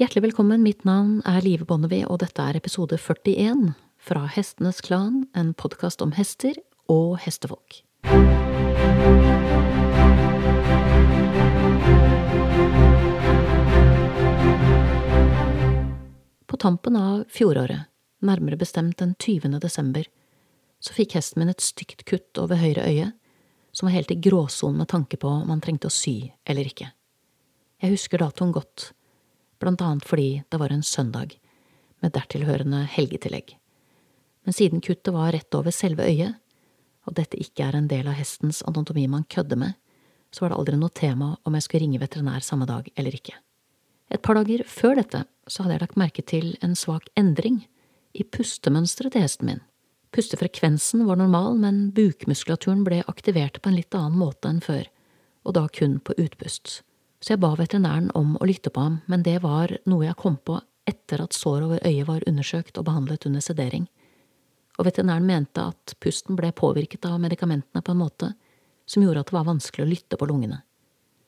Hjertelig velkommen, mitt navn er Live Bonnevie, og dette er episode 41 fra Hestenes Klan, en podkast om hester og hestefolk. På tampen av fjoråret, nærmere bestemt den 20. desember, så fikk hesten min et stygt kutt over høyre øye, som var helt i gråsonen med tanke på om han trengte å sy eller ikke. Jeg husker datoen godt, blant annet fordi det var en søndag, med dertilhørende helgetillegg. Men siden kuttet var rett over selve øyet, og dette ikke er en del av hestens anatomi man kødder med, så var det aldri noe tema om jeg skulle ringe veterinær samme dag eller ikke. Et par dager før dette så hadde jeg lagt merke til en svak endring i pustemønsteret til hesten min. Pustefrekvensen var normal, men bukmuskulaturen ble aktivert på en litt annen måte enn før, og da kun på utpust så jeg ba veterinæren om å lytte på ham, men det var noe jeg kom på etter at såret over øyet var undersøkt og behandlet under sedering, og veterinæren mente at pusten ble påvirket av medikamentene på en måte som gjorde at det var vanskelig å lytte på lungene.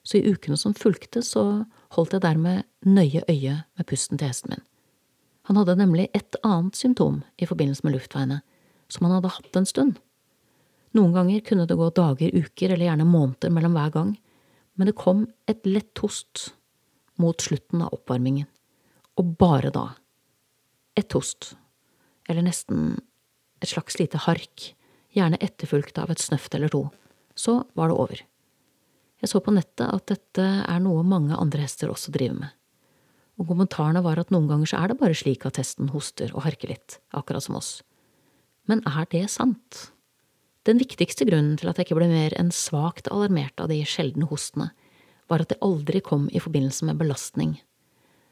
Så i ukene som fulgte, så holdt jeg dermed nøye øye med pusten til hesten min. Han hadde nemlig et annet symptom i forbindelse med luftveiene, som han hadde hatt en stund. Noen ganger kunne det gå dager, uker eller gjerne måneder mellom hver gang, men det kom et lett host mot slutten av oppvarmingen, og bare da. Et host, eller nesten et slags lite hark, gjerne etterfulgt av et snøft eller to. Så var det over. Jeg så på nettet at dette er noe mange andre hester også driver med, og kommentarene var at noen ganger så er det bare slik at hesten hoster og harker litt, akkurat som oss. Men er det sant? Den viktigste grunnen til at jeg ikke ble mer enn svakt alarmert av de sjeldne hostene, var at det aldri kom i forbindelse med belastning,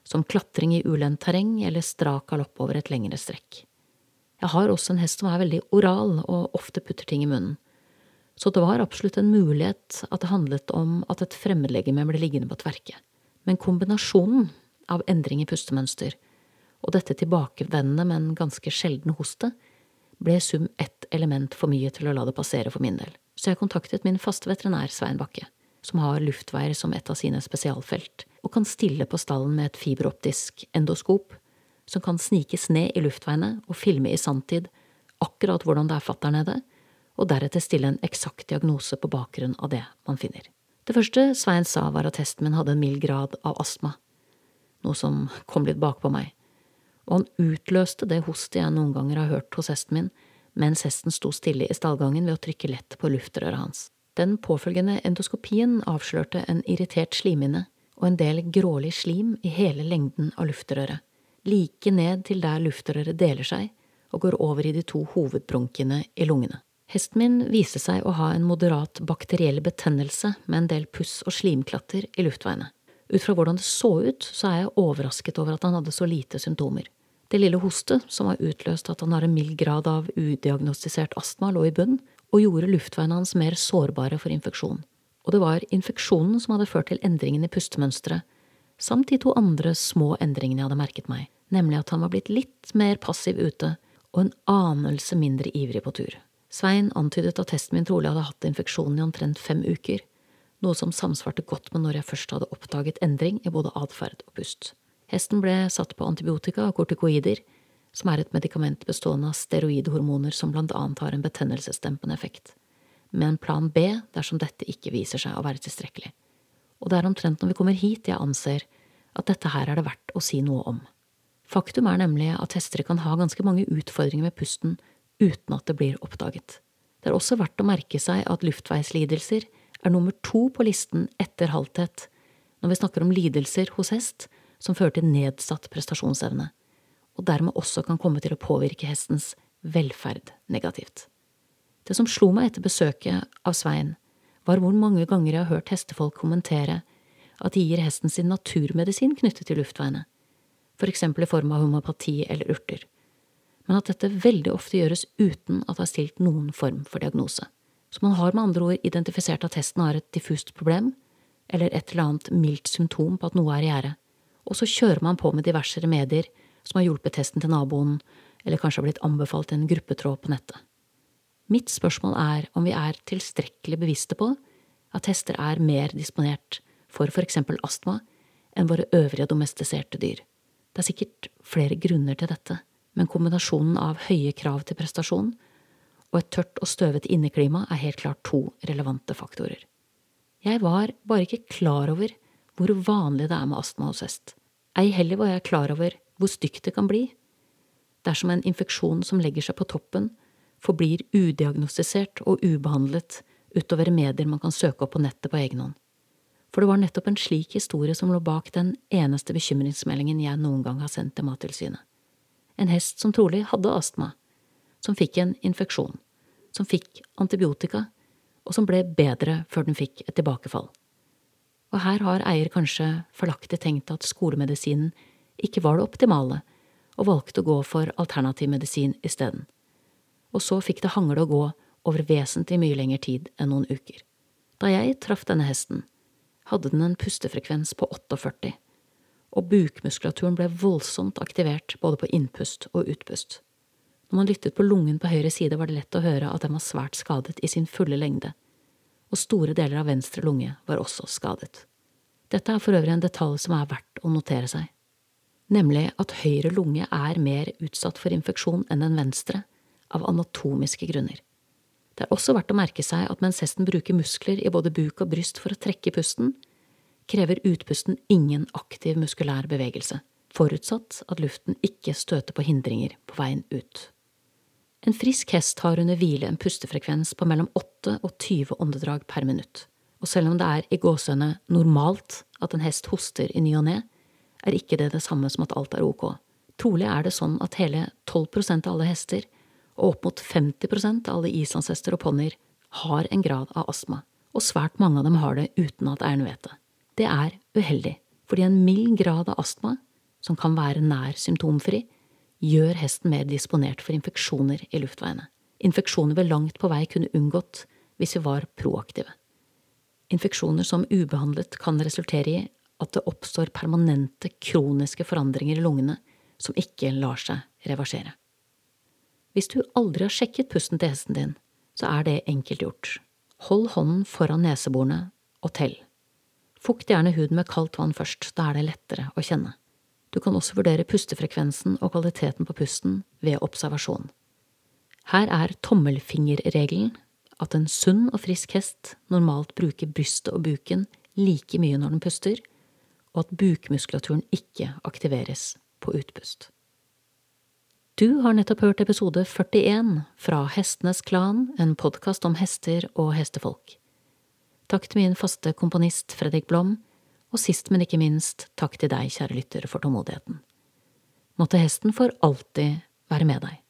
som klatring i ulendt terreng eller strak galopp over et lengre strekk. Jeg har også en hest som er veldig oral og ofte putter ting i munnen, så det var absolutt en mulighet at det handlet om at et fremmedlegeme ble liggende på tverke. Men kombinasjonen av endring i pustemønster og dette tilbakevendende, men ganske sjeldne hostet ble sum ett element for mye til å la det passere for min del, så jeg kontaktet min faste veterinær Svein Bakke, som har luftveier som et av sine spesialfelt, og kan stille på stallen med et fiberoptisk endoskop som kan snikes ned i luftveiene og filme i sanntid akkurat hvordan det er fatt der nede, og deretter stille en eksakt diagnose på bakgrunn av det man finner. Det første Svein sa var at hesten min hadde en mild grad av astma, noe som kom litt bakpå meg, og han utløste det hostet jeg noen ganger har hørt hos hesten min, mens hesten sto stille i stallgangen ved å trykke lett på luftrøret hans. Den påfølgende endoskopien avslørte en irritert slimhinne og en del grålig slim i hele lengden av luftrøret, like ned til der luftrøret deler seg og går over i de to hovedbronkene i lungene. Hesten min viste seg å ha en moderat bakteriell betennelse med en del puss og slimklatter i luftveiene. Ut fra hvordan det så ut, så er jeg overrasket over at han hadde så lite symptomer. Det lille hostet, som har utløst at han har en mild grad av udiagnostisert astma, lå i bunn og gjorde luftveiene hans mer sårbare for infeksjon. Og det var infeksjonen som hadde ført til endringen i pustemønsteret, samt de to andre små endringene jeg hadde merket meg, nemlig at han var blitt litt mer passiv ute og en anelse mindre ivrig på tur. Svein antydet at testen min trolig hadde hatt infeksjonen i omtrent fem uker, noe som samsvarte godt med når jeg først hadde oppdaget endring i både atferd og pust. Hesten ble satt på antibiotika og kortikoider, som er et medikament bestående av steroidhormoner som blant annet har en betennelsesdempende effekt, med en plan B dersom dette ikke viser seg å være tilstrekkelig. Og det er omtrent når vi kommer hit jeg anser at dette her er det verdt å si noe om. Faktum er nemlig at hester kan ha ganske mange utfordringer med pusten uten at det blir oppdaget. Det er også verdt å merke seg at luftveislidelser er nummer to på listen etter halthet når vi snakker om lidelser hos hest som fører til nedsatt prestasjonsevne, og dermed også kan komme til å påvirke hestens velferd negativt. Det som slo meg etter besøket av Svein, var hvor mange ganger jeg har hørt hestefolk kommentere at de gir hesten sin naturmedisin knyttet til luftveiene, for eksempel i form av homopati eller urter, men at dette veldig ofte gjøres uten at det er stilt noen form for diagnose. Så man har med andre ord identifisert at hesten har et diffust problem, eller et eller annet mildt symptom på at noe er i gjære, og så kjører man på med diverse remedier som har hjulpet testen til naboen, eller kanskje har blitt anbefalt en gruppetråd på nettet. Mitt spørsmål er om vi er tilstrekkelig bevisste på at hester er mer disponert for for eksempel astma enn våre øvrige domestiserte dyr. Det er sikkert flere grunner til dette, men kombinasjonen av høye krav til prestasjon og et tørt og støvete inneklima er helt klart to relevante faktorer. Jeg var bare ikke klar over hvor vanlig det er med astma hos hest. Ei heller var jeg klar over hvor stygt det kan bli. Dersom en infeksjon som legger seg på toppen, forblir udiagnostisert og ubehandlet utover medier man kan søke opp på nettet på egen hånd. For det var nettopp en slik historie som lå bak den eneste bekymringsmeldingen jeg noen gang har sendt til Mattilsynet. En hest som trolig hadde astma, som fikk en infeksjon, som fikk antibiotika, og som ble bedre før den fikk et tilbakefall. Og her har eier kanskje feilaktig tenkt at skolemedisinen ikke var det optimale, og valgte å gå for alternativ medisin isteden. Og så fikk det hangle og gå over vesentlig mye lengre tid enn noen uker. Da jeg traff denne hesten, hadde den en pustefrekvens på 48, og bukmuskulaturen ble voldsomt aktivert både på innpust og utpust. Når man lyttet på lungen på høyre side, var det lett å høre at den var svært skadet i sin fulle lengde, og store deler av venstre lunge var også skadet. Dette er for øvrig en detalj som er verdt å notere seg nemlig at høyre lunge er mer utsatt for infeksjon enn den venstre, av anatomiske grunner. Det er også verdt å merke seg at mens hesten bruker muskler i både buk og bryst for å trekke pusten, krever utpusten ingen aktiv muskulær bevegelse, forutsatt at luften ikke støter på hindringer på veien ut. En frisk hest har under hvile en pustefrekvens på mellom 8 og 20 åndedrag per minutt, og selv om det er i gåsehudene normalt at en hest hoster i ny og ne, er ikke det det samme som at alt er ok. Trolig er det sånn at hele 12% av alle hester, og opp mot 50% av alle islandshester og ponnier, har en grad av astma, og svært mange av dem har det uten at eieren vet det. Det er uheldig, fordi en mild grad av astma, som kan være nær symptomfri, gjør hesten mer disponert for infeksjoner i luftveiene. Infeksjoner vi langt på vei kunne unngått hvis vi var proaktive. Infeksjoner som ubehandlet kan resultere i at det oppstår permanente, kroniske forandringer i lungene som ikke lar seg reversere. Hvis du aldri har sjekket pusten til hesten din, så er det enkelt gjort. Hold hånden foran neseborene og tell. Fukt gjerne huden med kaldt vann først, da er det lettere å kjenne. Du kan også vurdere pustefrekvensen og kvaliteten på pusten ved observasjon. Her er tommelfingerregelen at en sunn og frisk hest normalt bruker brystet og buken like mye når den puster, og at bukmuskulaturen ikke aktiveres på utpust. Du har nettopp hørt episode 41 fra Hestenes Klan, en podkast om hester og hestefolk. Takk til min faste komponist Fredrik Blom, og sist, men ikke minst, takk til deg, kjære lytter, for tålmodigheten. Måtte hesten for alltid være med deg.